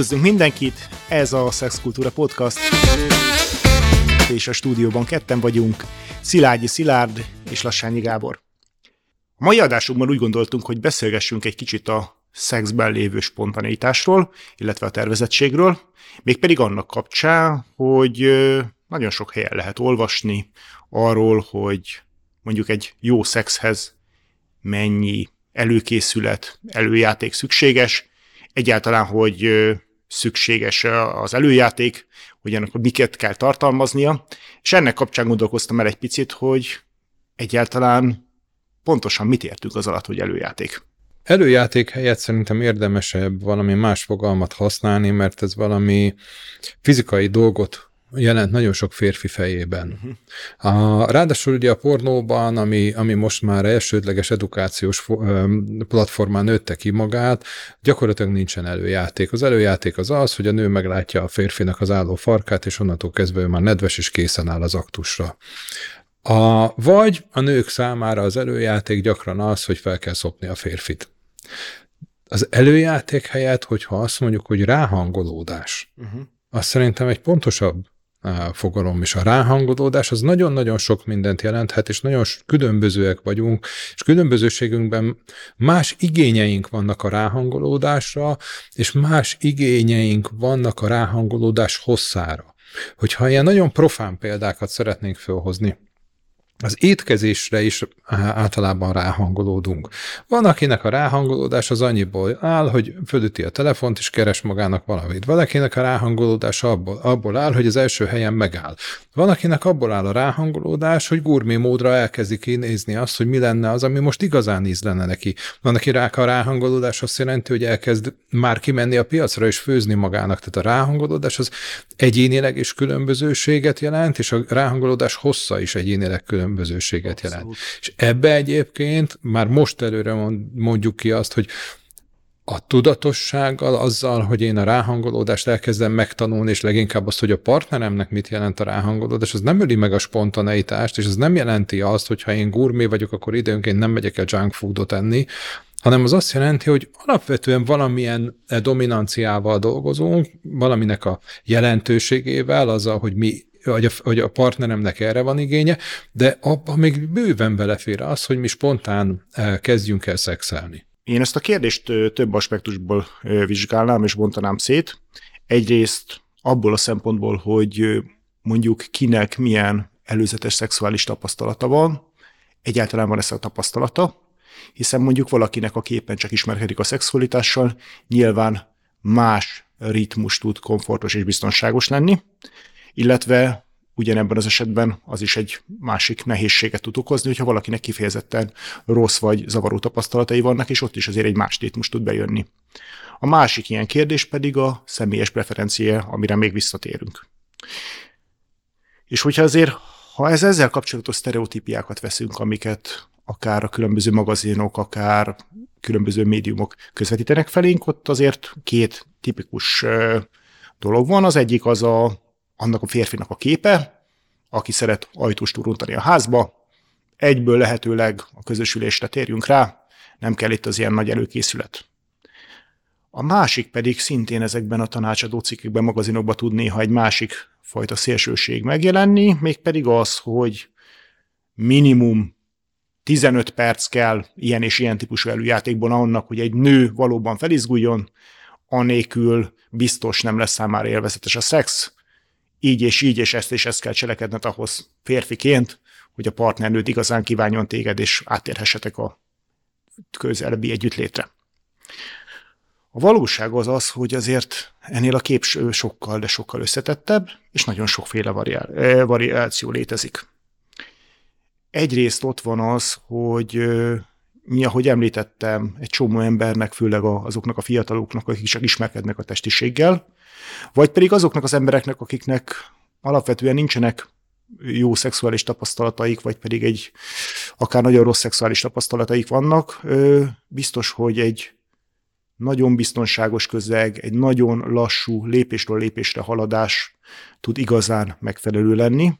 Üdvözlünk mindenkit, ez a Szexkultúra Podcast, és a stúdióban ketten vagyunk, Szilágyi Szilárd és Lassányi Gábor. A mai adásunkban úgy gondoltunk, hogy beszélgessünk egy kicsit a szexben lévő spontaneitásról, illetve a tervezettségről, mégpedig annak kapcsán, hogy nagyon sok helyen lehet olvasni arról, hogy mondjuk egy jó szexhez mennyi előkészület, előjáték szükséges, egyáltalán, hogy szükséges az előjáték, hogy ennek miket kell tartalmaznia, és ennek kapcsán gondolkoztam el egy picit, hogy egyáltalán pontosan mit értünk az alatt, hogy előjáték. Előjáték helyett szerintem érdemesebb valami más fogalmat használni, mert ez valami fizikai dolgot jelent nagyon sok férfi fejében. A, ráadásul ugye a pornóban, ami, ami most már elsődleges edukációs platformán nőtte ki magát, gyakorlatilag nincsen előjáték. Az előjáték az az, hogy a nő meglátja a férfinak az álló farkát, és onnantól kezdve ő már nedves és készen áll az aktusra. A, vagy a nők számára az előjáték gyakran az, hogy fel kell szopni a férfit. Az előjáték helyett, hogyha azt mondjuk, hogy ráhangolódás, uh-huh. az szerintem egy pontosabb fogalom és a ráhangolódás az nagyon-nagyon sok mindent jelenthet, és nagyon különbözőek vagyunk, és különbözőségünkben más igényeink vannak a ráhangolódásra, és más igényeink vannak a ráhangolódás hosszára. Hogyha ilyen nagyon profán példákat szeretnénk felhozni, az étkezésre is általában ráhangolódunk. Van, akinek a ráhangolódás az annyiból áll, hogy fölüti a telefont és keres magának valamit. Van, akinek a ráhangolódás abból, abból áll, hogy az első helyen megáll. Van, akinek abból áll a ráhangolódás, hogy gurmé módra elkezdi kinézni azt, hogy mi lenne az, ami most igazán ízlene neki. Van, aki rá a ráhangolódás azt jelenti, hogy elkezd már kimenni a piacra és főzni magának. Tehát a ráhangolódás az egyénileg is különbözőséget jelent, és a ráhangolódás hossza is egyénileg különbözőséget jelent. Abszolút. És ebbe egyébként már most előre mondjuk ki azt, hogy a tudatossággal, azzal, hogy én a ráhangolódást elkezdem megtanulni, és leginkább azt, hogy a partneremnek mit jelent a ráhangolódás, az nem öli meg a spontaneitást, és ez nem jelenti azt, hogy ha én gurmé vagyok, akkor időnként nem megyek el junk foodot enni, hanem az azt jelenti, hogy alapvetően valamilyen dominanciával dolgozunk, valaminek a jelentőségével, azzal, hogy mi hogy a, hogy a partneremnek erre van igénye, de abban még bőven belefér az, hogy mi spontán eh, kezdjünk el szexelni. Én ezt a kérdést több aspektusból vizsgálnám és bontanám szét. Egyrészt abból a szempontból, hogy mondjuk kinek milyen előzetes szexuális tapasztalata van, egyáltalán van ez a tapasztalata, hiszen mondjuk valakinek, a képen csak ismerkedik a szexualitással, nyilván más ritmus tud komfortos és biztonságos lenni, illetve ugyanebben az esetben az is egy másik nehézséget tud okozni, hogyha valakinek kifejezetten rossz vagy zavaró tapasztalatai vannak, és ott is azért egy más ritmus tud bejönni. A másik ilyen kérdés pedig a személyes preferencia, amire még visszatérünk. És hogyha azért, ha ez ezzel kapcsolatos sztereotípiákat veszünk, amiket akár a különböző magazinok, akár különböző médiumok közvetítenek felénk, ott azért két tipikus dolog van. Az egyik az a annak a férfinak a képe, aki szeret ajtóst uruntani a házba, egyből lehetőleg a közösülésre térjünk rá, nem kell itt az ilyen nagy előkészület. A másik pedig szintén ezekben a tanácsadó cikkekben, magazinokban tud néha egy másik fajta szélsőség megjelenni, mégpedig az, hogy minimum 15 perc kell ilyen és ilyen típusú előjátékban annak, hogy egy nő valóban felizguljon, anélkül biztos nem lesz számára élvezetes a szex, így és így, és ezt és ezt kell cselekedned ahhoz férfiként, hogy a partnernőd igazán kívánjon téged, és átérhessetek a közelebbi együttlétre. A valóság az az, hogy azért ennél a kép sokkal, de sokkal összetettebb, és nagyon sokféle eh, variáció létezik. Egyrészt ott van az, hogy mi, ahogy említettem, egy csomó embernek, főleg azoknak a fiataloknak, akik csak ismerkednek a testiséggel, vagy pedig azoknak az embereknek, akiknek alapvetően nincsenek jó szexuális tapasztalataik, vagy pedig egy akár nagyon rossz szexuális tapasztalataik vannak, biztos, hogy egy nagyon biztonságos közeg, egy nagyon lassú lépésről lépésre haladás tud igazán megfelelő lenni.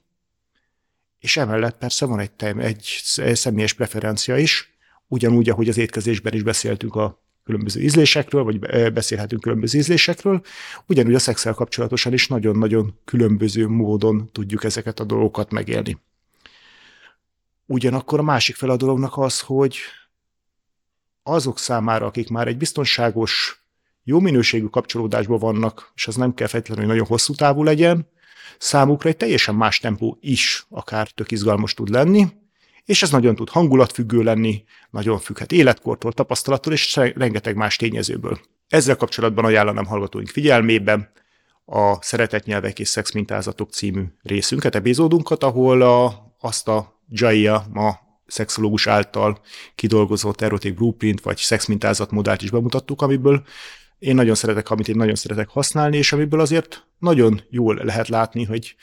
És emellett persze van egy, egy személyes preferencia is, ugyanúgy, ahogy az étkezésben is beszéltünk a különböző ízlésekről, vagy beszélhetünk különböző ízlésekről, ugyanúgy a szexel kapcsolatosan is nagyon-nagyon különböző módon tudjuk ezeket a dolgokat megélni. Ugyanakkor a másik fel a dolognak az, hogy azok számára, akik már egy biztonságos, jó minőségű kapcsolódásban vannak, és az nem kell feltétlenül, hogy nagyon hosszú távú legyen, számukra egy teljesen más tempó is akár tök izgalmas tud lenni, és ez nagyon tud hangulatfüggő lenni, nagyon függhet életkortól, tapasztalattól és rengeteg más tényezőből. Ezzel kapcsolatban ajánlanám hallgatóink figyelmében a Szeretett nyelvek és szexmintázatok című részünket, epizódunkat, ahol a, azt a Jaya, ma szexológus által kidolgozott erotik blueprint vagy szexmintázat modellt is bemutattuk, amiből én nagyon szeretek, amit én nagyon szeretek használni, és amiből azért nagyon jól lehet látni, hogy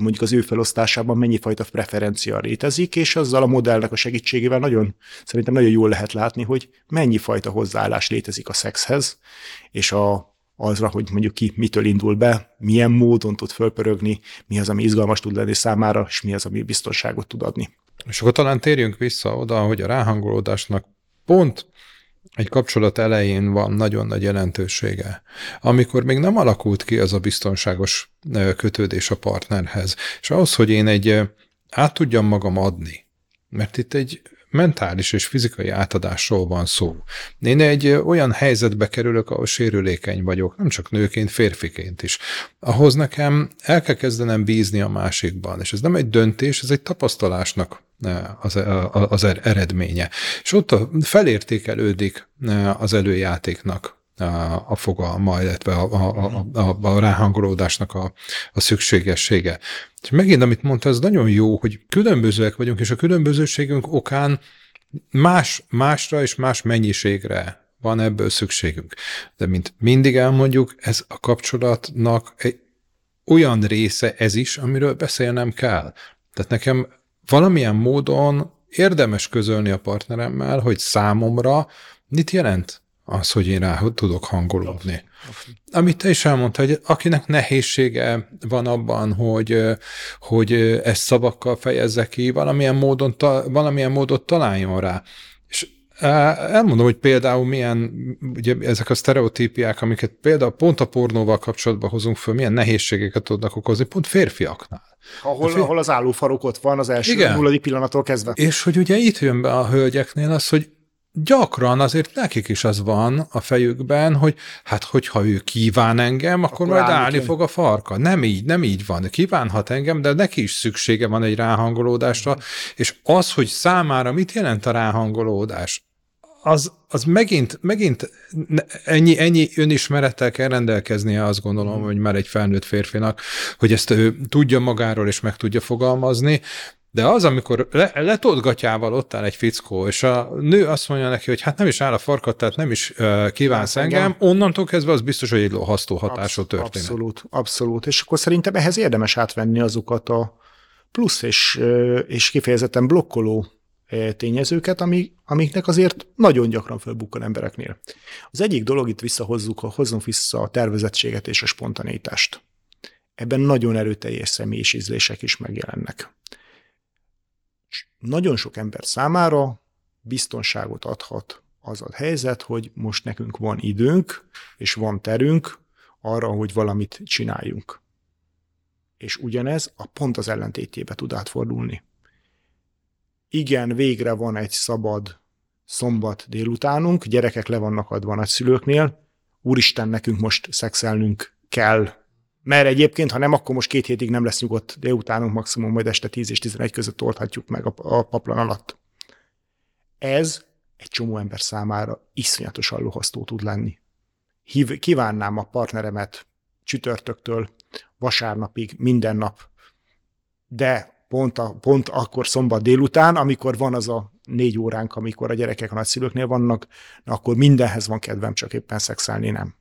mondjuk az ő felosztásában mennyi fajta preferencia létezik, és azzal a modellnek a segítségével nagyon, szerintem nagyon jól lehet látni, hogy mennyi fajta hozzáállás létezik a szexhez, és a, azra, hogy mondjuk ki mitől indul be, milyen módon tud fölpörögni, mi az, ami izgalmas tud lenni számára, és mi az, ami biztonságot tud adni. És akkor talán térjünk vissza oda, hogy a ráhangolódásnak pont egy kapcsolat elején van nagyon nagy jelentősége. Amikor még nem alakult ki az a biztonságos kötődés a partnerhez. És ahhoz, hogy én egy át tudjam magam adni, mert itt egy mentális és fizikai átadásról van szó. Én egy olyan helyzetbe kerülök, ahol sérülékeny vagyok, nem csak nőként, férfiként is. Ahhoz nekem el kell kezdenem bízni a másikban, és ez nem egy döntés, ez egy tapasztalásnak az, az er-, eredménye. És ott felértékelődik az előjátéknak a fogalma, illetve a, a, a, a ráhangolódásnak a, a szükségessége. És megint, amit mondta, ez nagyon jó, hogy különbözőek vagyunk, és a különbözőségünk okán más, másra és más mennyiségre van ebből szükségünk. De mint mindig elmondjuk, ez a kapcsolatnak egy olyan része ez is, amiről beszélnem kell. Tehát nekem valamilyen módon érdemes közölni a partneremmel, hogy számomra mit jelent az, hogy én rá tudok hangolódni. Amit te is elmondta, hogy akinek nehézsége van abban, hogy, hogy ezt szavakkal fejezze ki, valamilyen módon, valamilyen módot találjon rá. És elmondom, hogy például milyen, ugye ezek a sztereotípiák, amiket például pont a pornóval kapcsolatban hozunk föl, milyen nehézségeket tudnak okozni, pont férfiaknál. Ahol, fér... ahol az állófarok ott van az első Igen. nulladik pillanattól kezdve. És hogy ugye itt jön be a hölgyeknél az, hogy gyakran azért nekik is az van a fejükben, hogy hát hogyha ő kíván engem, akkor, akkor majd állni fog a farka. Nem így, nem így van. Kívánhat engem, de neki is szüksége van egy ráhangolódásra, és az, hogy számára mit jelent a ráhangolódás, az, az megint, megint ennyi, ennyi önismerettel kell rendelkeznie, azt gondolom, hogy már egy felnőtt férfinak, hogy ezt ő tudja magáról és meg tudja fogalmazni, de az, amikor le, letoltgatjával ott áll egy fickó, és a nő azt mondja neki, hogy hát nem is áll a farkat, tehát nem is uh, kívánsz engem, engem, onnantól kezdve az biztos, hogy egy lohasztó hatású Absz- történet. Abszolút, abszolút. És akkor szerintem ehhez érdemes átvenni azokat a plusz és, és kifejezetten blokkoló tényezőket, ami, amiknek azért nagyon gyakran fölbukkan embereknél. Az egyik dolog itt visszahozzuk, hozzunk vissza a tervezettséget és a spontanitást. Ebben nagyon erőteljes személyis ízlések is megjelennek nagyon sok ember számára biztonságot adhat az a helyzet, hogy most nekünk van időnk, és van terünk arra, hogy valamit csináljunk. És ugyanez a pont az ellentétjébe tud átfordulni. Igen, végre van egy szabad szombat délutánunk, gyerekek le vannak adva nagyszülőknél, úristen, nekünk most szexelnünk kell, mert egyébként, ha nem, akkor most két hétig nem lesz nyugodt délutánunk, maximum majd este 10 és 11 között oldhatjuk meg a, a paplan alatt. Ez egy csomó ember számára iszonyatosan lohasztó tud lenni. Hív, kívánnám a partneremet csütörtöktől vasárnapig minden nap, de pont, a, pont akkor szombat délután, amikor van az a négy óránk, amikor a gyerekek a nagyszülőknél vannak, na akkor mindenhez van kedvem, csak éppen szexelni nem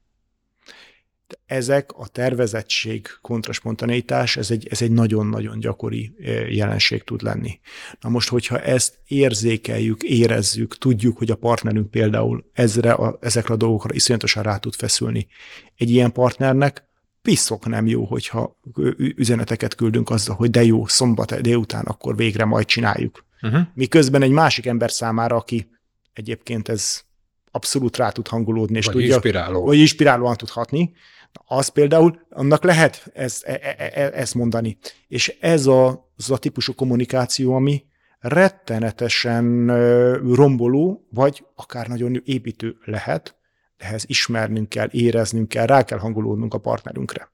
ezek a tervezettség, kontraspontaneitás, ez egy, ez egy nagyon-nagyon gyakori eh, jelenség tud lenni. Na most, hogyha ezt érzékeljük, érezzük, tudjuk, hogy a partnerünk például ezre a, ezekre a dolgokra iszonyatosan rá tud feszülni. Egy ilyen partnernek piszok nem jó, hogyha üzeneteket küldünk azzal, hogy de jó, szombat délután, akkor végre majd csináljuk. Uh-huh. Miközben egy másik ember számára, aki egyébként ez abszolút rá tud hangolódni, és vagy tudja, inspiráló. vagy inspirálóan tud hatni, az például, annak lehet ezt, e, e, e, ezt mondani. És ez a, az a típusú kommunikáció, ami rettenetesen romboló, vagy akár nagyon építő lehet, ehhez ismernünk kell, éreznünk kell, rá kell hangolódnunk a partnerünkre.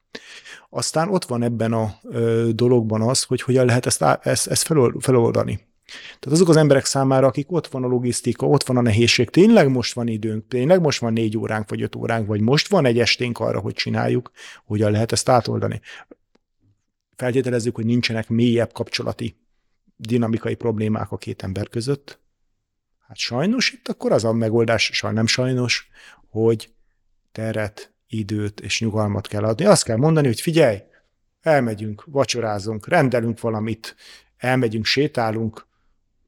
Aztán ott van ebben a ö, dologban az, hogy hogyan lehet ezt, ezt, ezt feloldani. Tehát azok az emberek számára, akik ott van a logisztika, ott van a nehézség, tényleg most van időnk, tényleg most van négy óránk, vagy öt óránk, vagy most van egy esténk arra, hogy csináljuk, hogyan lehet ezt átoldani. Feltételezzük, hogy nincsenek mélyebb kapcsolati dinamikai problémák a két ember között. Hát sajnos itt akkor az a megoldás, sajnos nem sajnos, hogy teret, időt és nyugalmat kell adni. Azt kell mondani, hogy figyelj, elmegyünk, vacsorázunk, rendelünk valamit, elmegyünk, sétálunk,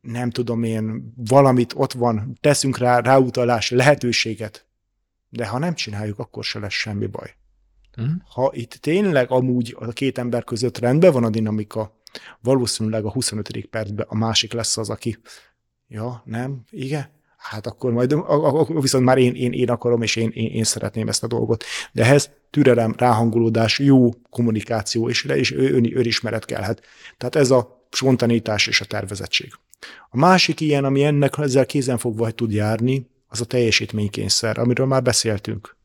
nem tudom én, valamit ott van, teszünk rá ráutalás lehetőséget, de ha nem csináljuk, akkor se lesz semmi baj. Uh-huh. Ha itt tényleg amúgy a két ember között rendben van a dinamika, valószínűleg a 25. percben a másik lesz az, aki, ja, nem, igen, hát akkor majd, viszont már én, én, én akarom, és én, én, én szeretném ezt a dolgot. De ehhez türelem, ráhangolódás, jó kommunikáció és, és ön, önismeret kellhet. Tehát ez a spontanitás és a tervezettség. A másik ilyen, ami ennek ezzel kézenfogva tud járni, az a teljesítménykényszer, amiről már beszéltünk.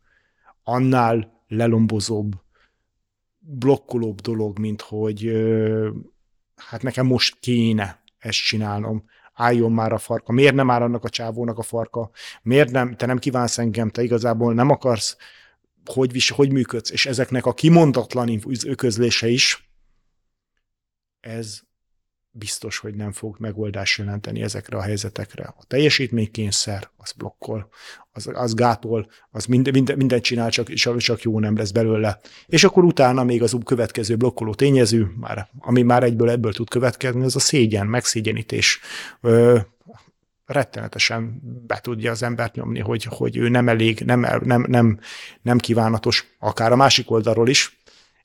Annál lelombozóbb, blokkolóbb dolog, mint hogy hát nekem most kéne ezt csinálnom, álljon már a farka, miért nem áll annak a csávónak a farka, miért nem, te nem kívánsz engem, te igazából nem akarsz, hogy, vis, hogy működsz, és ezeknek a kimondatlan közlése is, ez biztos, hogy nem fog megoldást jelenteni ezekre a helyzetekre. A teljesítménykényszer, az blokkol, az, az gátol, az minden, minden, mindent csinál, csak, csak jó nem lesz belőle. És akkor utána még az következő blokkoló tényező, már, ami már egyből ebből tud következni, az a szégyen, megszégyenítés. Ö, rettenetesen be tudja az embert nyomni, hogy, hogy ő nem elég, nem, nem, nem, nem kívánatos, akár a másik oldalról is,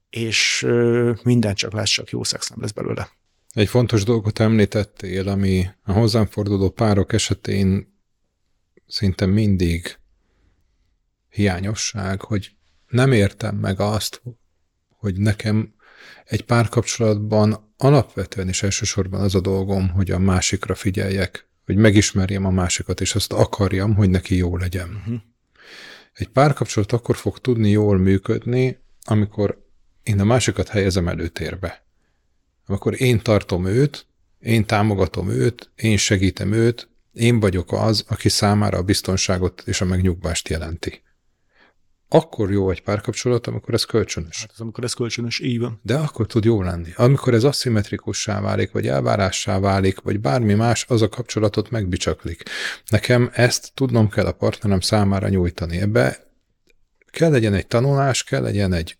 és ö, minden csak lesz, csak jó szex nem lesz belőle. Egy fontos dolgot említettél, ami a hozzám forduló párok esetén szinte mindig hiányosság, hogy nem értem meg azt, hogy nekem egy párkapcsolatban alapvetően és elsősorban az a dolgom, hogy a másikra figyeljek, hogy megismerjem a másikat, és azt akarjam, hogy neki jó legyen. Uh-huh. Egy párkapcsolat akkor fog tudni jól működni, amikor én a másikat helyezem előtérbe akkor én tartom őt, én támogatom őt, én segítem őt, én vagyok az, aki számára a biztonságot és a megnyugvást jelenti. Akkor jó egy párkapcsolat, amikor ez kölcsönös. Hát az, amikor ez kölcsönös, így van. De akkor tud jó lenni. Amikor ez aszimmetrikussá válik, vagy elvárássá válik, vagy bármi más, az a kapcsolatot megbicsaklik. Nekem ezt tudnom kell a partnerem számára nyújtani. Ebbe kell legyen egy tanulás, kell legyen egy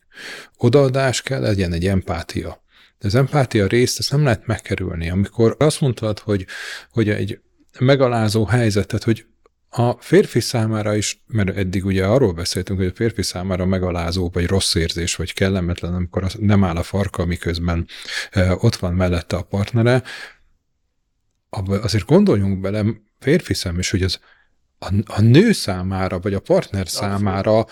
odaadás, kell legyen egy empátia. De az empátia részt ezt nem lehet megkerülni. Amikor azt mondtad, hogy, hogy egy megalázó helyzetet, hogy a férfi számára is, mert eddig ugye arról beszéltünk, hogy a férfi számára megalázó, vagy rossz érzés, vagy kellemetlen, amikor nem áll a farka, miközben e, ott van mellette a partnere, azért gondoljunk bele férfi szem is, hogy az a, a nő számára, vagy a partner számára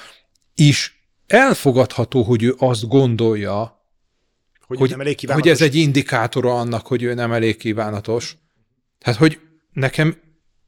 is elfogadható, hogy ő azt gondolja, hogy, hogy, nem elég kívánatos. hogy ez egy indikátora annak, hogy ő nem elég kívánatos. Tehát, hogy nekem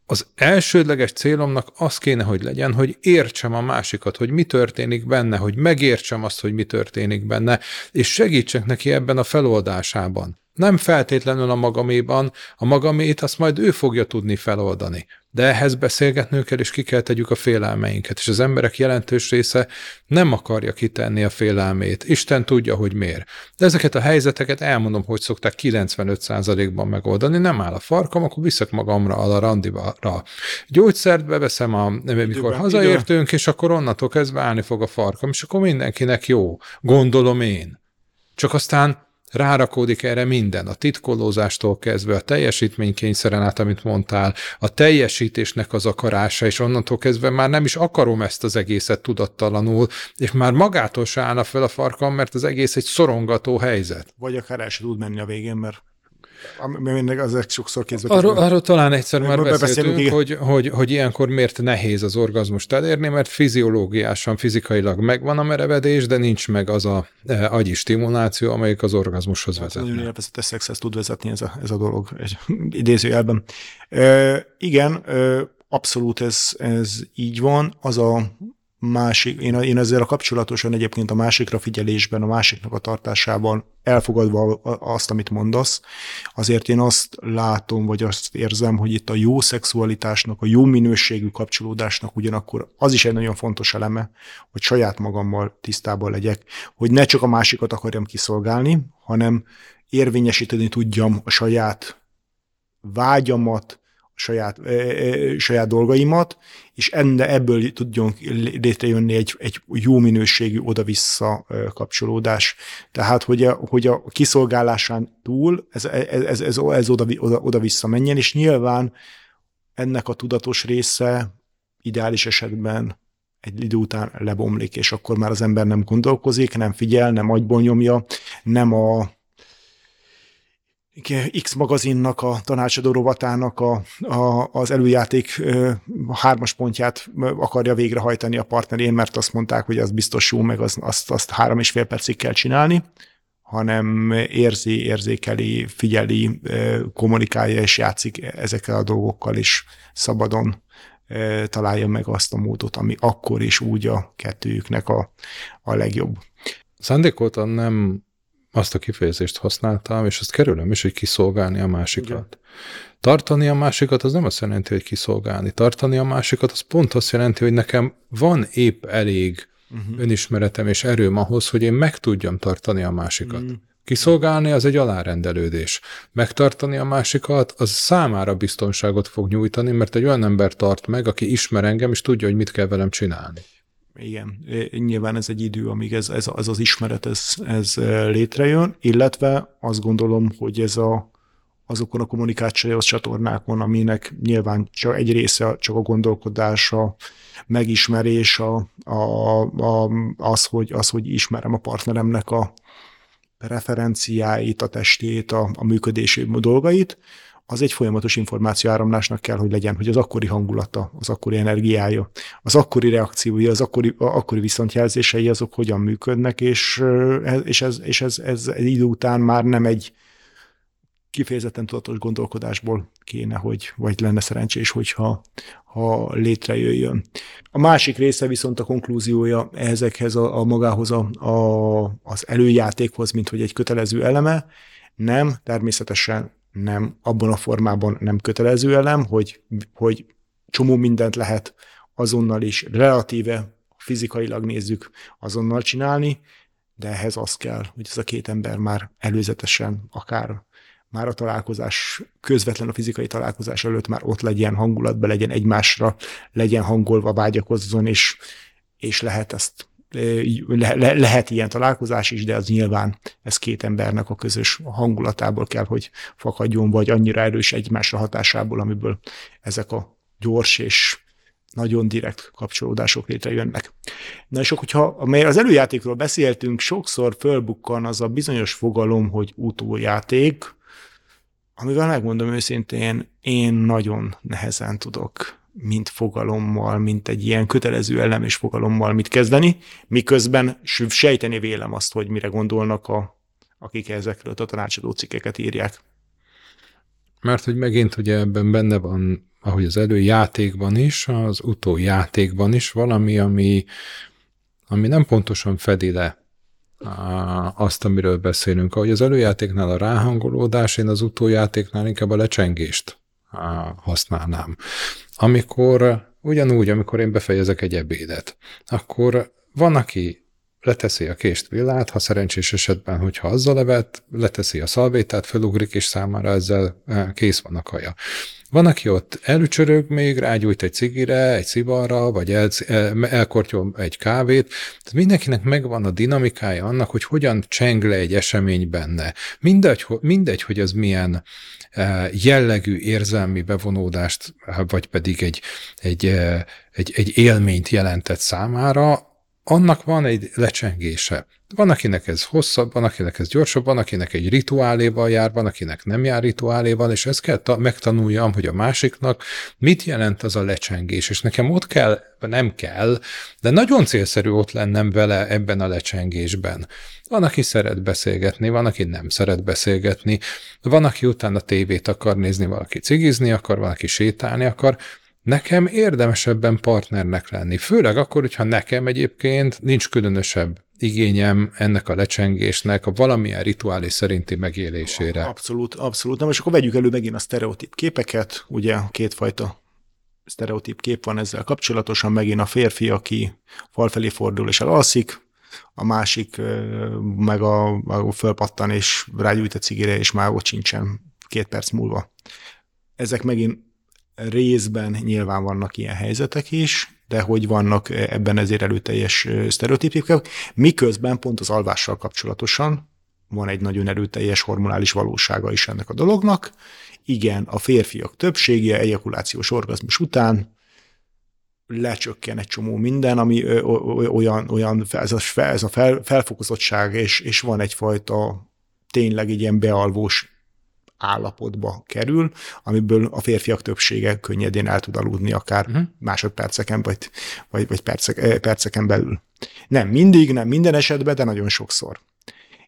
az elsődleges célomnak az kéne, hogy legyen, hogy értsem a másikat, hogy mi történik benne, hogy megértsem azt, hogy mi történik benne, és segítsek neki ebben a feloldásában. Nem feltétlenül a magaméban, a magamét azt majd ő fogja tudni feloldani. De ehhez beszélgetnünk kell, és ki kell tegyük a félelmeinket. És az emberek jelentős része nem akarja kitenni a félelmét. Isten tudja, hogy miért. De ezeket a helyzeteket elmondom, hogy szokták 95%-ban megoldani. Nem áll a farkam, akkor viszek magamra a randibra. Gyógyszert beveszem, a, mikor hazaértünk, időben. és akkor onnantól kezdve állni fog a farkam, és akkor mindenkinek jó. Gondolom én. Csak aztán rárakódik erre minden, a titkolózástól kezdve, a teljesítménykényszeren át, amit mondtál, a teljesítésnek az akarása, és onnantól kezdve már nem is akarom ezt az egészet tudattalanul, és már magától se állna fel a farkam, mert az egész egy szorongató helyzet. Vagy akár el se tud menni a végén, mert Aminek ezek sokszor kézbe arról, arról talán egyszer már beszéltünk, hogy, hogy, hogy ilyenkor miért nehéz az orgazmust elérni, mert fiziológiásan, fizikailag megvan a merevedés, de nincs meg az a e, agyi stimuláció, amelyik az orgazmushoz hát, vezet. Nagyon élvezetes szexhez tud vezetni ez a, ez a dolog, egy idézőjelben. E, igen, e, abszolút ez, ez így van. Az a másik, én, én ezzel a kapcsolatosan egyébként a másikra figyelésben, a másiknak a tartásában elfogadva azt, amit mondasz, azért én azt látom, vagy azt érzem, hogy itt a jó szexualitásnak, a jó minőségű kapcsolódásnak ugyanakkor az is egy nagyon fontos eleme, hogy saját magammal tisztában legyek, hogy ne csak a másikat akarjam kiszolgálni, hanem érvényesíteni tudjam a saját vágyamat, saját, saját dolgaimat, és enne, ebből tudjon létrejönni egy, egy jó minőségű oda-vissza kapcsolódás. Tehát, hogy a, hogy a kiszolgálásán túl ez, ez, ez, ez, oda, oda, oda-vissza menjen, és nyilván ennek a tudatos része ideális esetben egy idő után lebomlik, és akkor már az ember nem gondolkozik, nem figyel, nem agyból nyomja, nem a X magazinnak, a tanácsadó rovatának a, a, az előjáték a hármas pontját akarja végrehajtani a partnerén, mert azt mondták, hogy az biztos jó, meg az, azt, azt három és fél percig kell csinálni, hanem érzi, érzékeli, figyeli, kommunikálja és játszik ezekkel a dolgokkal is szabadon találja meg azt a módot, ami akkor is úgy a kettőjüknek a, a legjobb. Szándékoltan nem azt a kifejezést használtam, és azt kerülöm is, hogy kiszolgálni a másikat. Igen. Tartani a másikat az nem azt jelenti, hogy kiszolgálni. Tartani a másikat az pont azt jelenti, hogy nekem van épp elég uh-huh. önismeretem és erőm ahhoz, hogy én meg tudjam tartani a másikat. Uh-huh. Kiszolgálni az egy alárendelődés. Megtartani a másikat, az számára biztonságot fog nyújtani, mert egy olyan ember tart meg, aki ismer engem, és tudja, hogy mit kell velem csinálni. Igen, nyilván ez egy idő, amíg ez, ez, ez az ismeret ez, ez létrejön, illetve azt gondolom, hogy ez a, azokon a kommunikációs csatornákon, aminek nyilván csak egy része csak a gondolkodás, a megismerés, a, a, a, az, hogy, az, hogy ismerem a partneremnek a preferenciáit, a testét, a, a működési dolgait, az egy folyamatos információáramlásnak kell, hogy legyen, hogy az akkori hangulata, az akkori energiája, az akkori reakciója, az akkori, akkori viszontjelzései azok hogyan működnek, és, és, ez, és ez, ez, ez idő után már nem egy kifejezetten tudatos gondolkodásból kéne, hogy, vagy lenne szerencsés, hogyha ha létrejöjjön. A másik része viszont a konklúziója ezekhez a, a magához a, a, az előjátékhoz, mint hogy egy kötelező eleme, nem, természetesen nem, abban a formában nem kötelező elem, hogy, hogy csomó mindent lehet azonnal is relatíve fizikailag nézzük azonnal csinálni, de ehhez az kell, hogy ez a két ember már előzetesen, akár már a találkozás, közvetlen a fizikai találkozás előtt már ott legyen, hangulatban legyen egymásra, legyen hangolva, vágyakozzon, és, és lehet ezt le, le, lehet ilyen találkozás is, de az nyilván ez két embernek a közös hangulatából kell, hogy fakadjon, vagy annyira erős egymásra hatásából, amiből ezek a gyors és nagyon direkt kapcsolódások létrejönnek. Na és hogyha az előjátékról beszéltünk, sokszor fölbukkan az a bizonyos fogalom, hogy utójáték, amivel megmondom őszintén, én nagyon nehezen tudok mint fogalommal, mint egy ilyen kötelező elem és fogalommal mit kezdeni, miközben sejteni vélem azt, hogy mire gondolnak a, akik ezekről a tanácsadó cikkeket írják. Mert hogy megint ugye ebben benne van, ahogy az előjátékban is, az utójátékban is valami, ami, ami nem pontosan fedi le azt, amiről beszélünk. Ahogy az előjátéknál a ráhangolódás, én az utójátéknál inkább a lecsengést használnám. Amikor ugyanúgy, amikor én befejezek egy ebédet, akkor van, aki leteszi a kést villát, ha szerencsés esetben, hogyha azzal levet, leteszi a szalvétát, fölugrik, és számára ezzel e, kész van a kaja. Van, aki ott elücsörög még, rágyújt egy cigire, egy szivarra, vagy el, elkortyol egy kávét. Tehát mindenkinek megvan a dinamikája annak, hogy hogyan cseng le egy esemény benne. Mindegy, mindegy hogy az milyen e, jellegű érzelmi bevonódást, vagy pedig egy, egy, egy, egy élményt jelentett számára, annak van egy lecsengése. Van, akinek ez hosszabb, van, akinek ez gyorsabb, van, akinek egy rituáléval jár, van, akinek nem jár rituáléval, és ezt kell ta- megtanuljam, hogy a másiknak mit jelent az a lecsengés, és nekem ott kell, nem kell, de nagyon célszerű ott lennem vele ebben a lecsengésben. Van, aki szeret beszélgetni, van, aki nem szeret beszélgetni, van, aki utána tévét akar nézni, valaki cigizni akar, van, aki sétálni akar, Nekem érdemesebben partnernek lenni, főleg akkor, hogyha nekem egyébként nincs különösebb igényem ennek a lecsengésnek a valamilyen rituális szerinti megélésére. Abszolút, abszolút. Na most akkor vegyük elő megint a sztereotíp képeket, ugye kétfajta sztereotíp kép van ezzel kapcsolatosan, megint a férfi, aki fal felé fordul és elalszik, a másik meg a, a fölpattan és rágyújt a cigire, és már ott sincsen két perc múlva. Ezek megint részben nyilván vannak ilyen helyzetek is, de hogy vannak ebben ezért előteljes sztereotípik, miközben pont az alvással kapcsolatosan van egy nagyon erőteljes hormonális valósága is ennek a dolognak. Igen, a férfiak többsége ejakulációs orgazmus után lecsökken egy csomó minden, ami olyan, olyan ez a, ez a fel, felfokozottság, és, és van egyfajta tényleg egy ilyen bealvós állapotba kerül, amiből a férfiak többsége könnyedén el tud aludni akár uh-huh. másodperceken, vagy, vagy, vagy percek, eh, perceken belül. Nem mindig, nem minden esetben, de nagyon sokszor.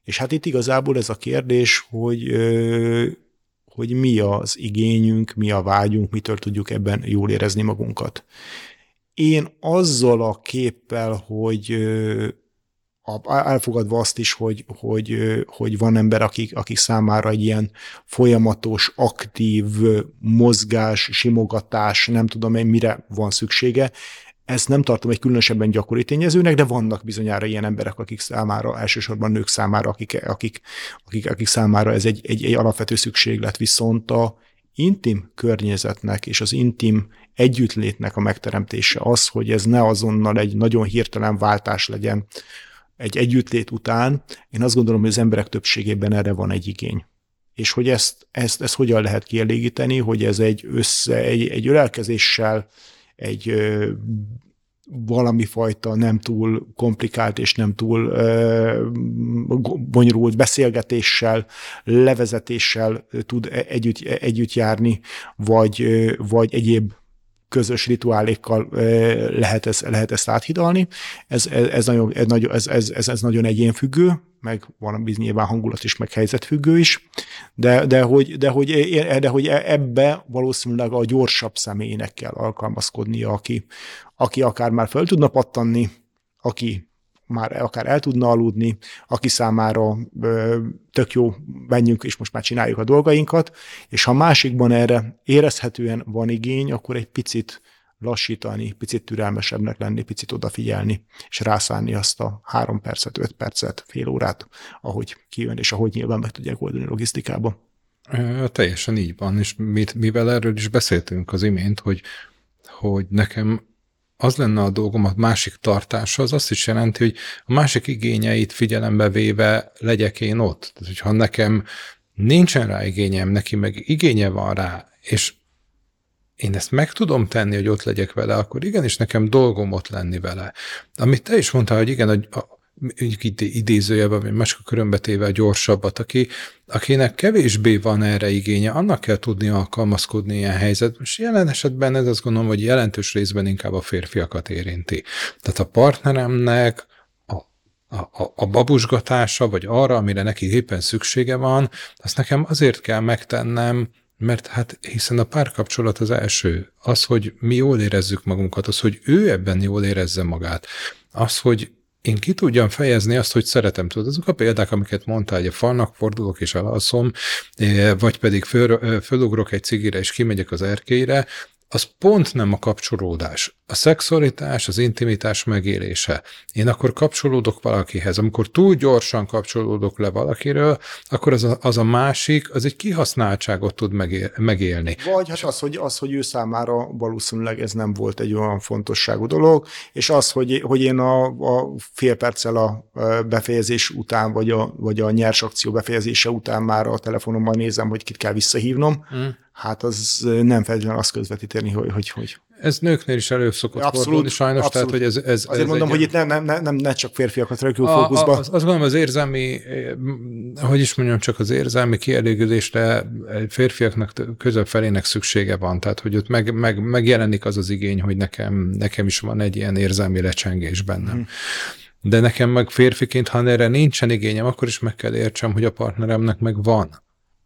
És hát itt igazából ez a kérdés, hogy, hogy mi az igényünk, mi a vágyunk, mitől tudjuk ebben jól érezni magunkat. Én azzal a képpel, hogy elfogadva azt is, hogy, hogy, hogy van ember, akik, akik számára egy ilyen folyamatos, aktív mozgás, simogatás, nem tudom én mire van szüksége, ezt nem tartom egy különösebben gyakori tényezőnek, de vannak bizonyára ilyen emberek, akik számára, elsősorban nők számára, akik, akik, akik, akik számára ez egy, egy, egy alapvető szükséglet, viszont a intim környezetnek és az intim együttlétnek a megteremtése az, hogy ez ne azonnal egy nagyon hirtelen váltás legyen, egy együttlét után, én azt gondolom, hogy az emberek többségében erre van egy igény. És hogy ezt, ezt, ezt hogyan lehet kielégíteni, hogy ez egy, össze, egy, egy ölelkezéssel, egy ö, valami fajta nem túl komplikált és nem túl ö, bonyolult beszélgetéssel, levezetéssel tud együtt, együtt járni, vagy, vagy egyéb közös rituálékkal lehet, ez, lehet ezt áthidalni. Ez, ez, ez, nagyon, ez, ez, ez, ez nagyon egyénfüggő, meg van nyilván hangulat is, meg helyzetfüggő is, de, de, hogy, de, hogy, de hogy e, ebbe valószínűleg a gyorsabb személynek kell alkalmazkodnia, aki, aki akár már föl tudna pattanni, aki már akár el tudna aludni, aki számára tök jó, menjünk és most már csináljuk a dolgainkat, és ha másikban erre érezhetően van igény, akkor egy picit lassítani, picit türelmesebbnek lenni, picit odafigyelni, és rászánni azt a három percet, öt percet, fél órát, ahogy kijön, és ahogy nyilván meg tudják oldani logisztikába. Teljesen így van, és mit, mivel erről is beszéltünk az imént, hogy, hogy nekem az lenne a dolgom, a másik tartása, az azt is jelenti, hogy a másik igényeit figyelembe véve legyek én ott. Tehát, hogyha nekem nincsen rá igényem, neki meg igénye van rá, és én ezt meg tudom tenni, hogy ott legyek vele, akkor igenis nekem dolgom ott lenni vele. Amit te is mondtál, hogy igen, hogy mondjuk idézőjelben, vagy másik körömbetével gyorsabbat, aki, akinek kevésbé van erre igénye, annak kell tudni alkalmazkodni ilyen helyzet. Most jelen esetben ez azt gondolom, hogy jelentős részben inkább a férfiakat érinti. Tehát a partneremnek a, a, a babusgatása, vagy arra, amire neki éppen szüksége van, azt nekem azért kell megtennem, mert hát hiszen a párkapcsolat az első. Az, hogy mi jól érezzük magunkat, az, hogy ő ebben jól érezze magát. Az, hogy én ki tudjam fejezni azt, hogy szeretem. Tudod, azok a példák, amiket mondtál, hogy a falnak fordulok és elalszom, eh, vagy pedig föl, eh, fölugrok egy cigire és kimegyek az erkélyre, az pont nem a kapcsolódás. A szexualitás, az intimitás megélése. Én akkor kapcsolódok valakihez. Amikor túl gyorsan kapcsolódok le valakiről, akkor az a, az a másik, az egy kihasználtságot tud megél, megélni. Vagy hát az hogy, az, hogy ő számára valószínűleg ez nem volt egy olyan fontosságú dolog, és az, hogy, hogy én a, a fél perccel a befejezés után, vagy a, vagy a nyers akció befejezése után már a telefonomban nézem, hogy kit kell visszahívnom, mm hát az nem feltétlenül azt közvetíteni, hogy, hogy, hogy ez nőknél is elő szokott abszolút, fordulni sajnos, abszolút. tehát hogy ez, ez Azért ez mondom, egy, hogy itt nem, nem, nem, ne csak férfiakat rakjuk fókuszba. Az, azt gondolom, az érzelmi, hogy is mondjam, csak az érzelmi kielégülésre férfiaknak közöbb felének szüksége van, tehát hogy ott meg, meg, megjelenik az az igény, hogy nekem, nekem is van egy ilyen érzelmi lecsengés bennem. Hmm. De nekem meg férfiként, ha erre nincsen igényem, akkor is meg kell értsem, hogy a partneremnek meg van.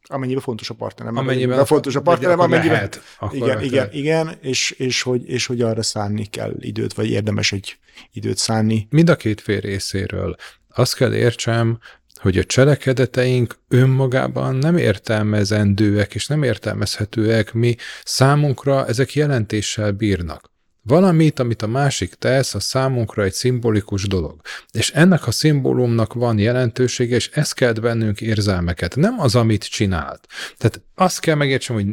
Amennyiben fontos a partnerem. Amennyiben fontos a partnerem, amennyiben... Lehet, igen, igen, igen, és, és, hogy, és hogy arra szánni kell időt, vagy érdemes egy időt szánni. Mind a két fél részéről. Azt kell értsem, hogy a cselekedeteink önmagában nem értelmezendőek és nem értelmezhetőek, mi számunkra ezek jelentéssel bírnak. Valamit, amit a másik tesz, a számunkra egy szimbolikus dolog. És ennek a szimbólumnak van jelentősége, és ez kelt bennünk érzelmeket, nem az, amit csinált. Tehát azt kell megértsem, hogy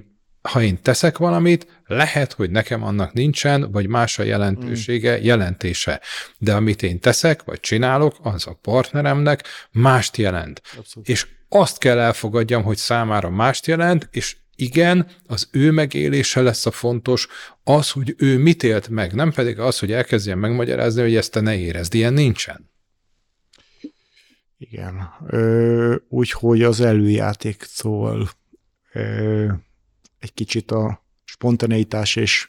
ha én teszek valamit, lehet, hogy nekem annak nincsen, vagy más a jelentősége, mm. jelentése. De amit én teszek, vagy csinálok, az a partneremnek mást jelent. Abszolút. És azt kell elfogadjam, hogy számára mást jelent, és igen, az ő megélése lesz a fontos, az, hogy ő mit élt meg, nem pedig az, hogy elkezdjen megmagyarázni, hogy ezt te ne érezd. Ilyen nincsen. Igen. Úgyhogy az előjáték, ö, egy kicsit a spontaneitás és,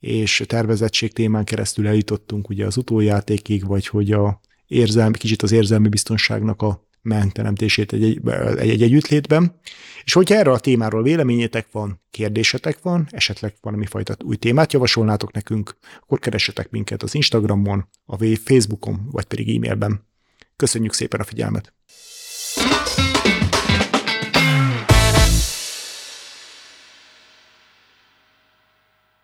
és tervezettség témán keresztül eljutottunk ugye az utójátékig, vagy hogy a érzelmi, kicsit az érzelmi biztonságnak a megteremtését egy, egy, egy együttlétben. És hogyha erről a témáról véleményétek van, kérdésetek van, esetleg valami fajta új témát javasolnátok nekünk, akkor keressetek minket az Instagramon, a Facebookon, vagy pedig e-mailben. Köszönjük szépen a figyelmet!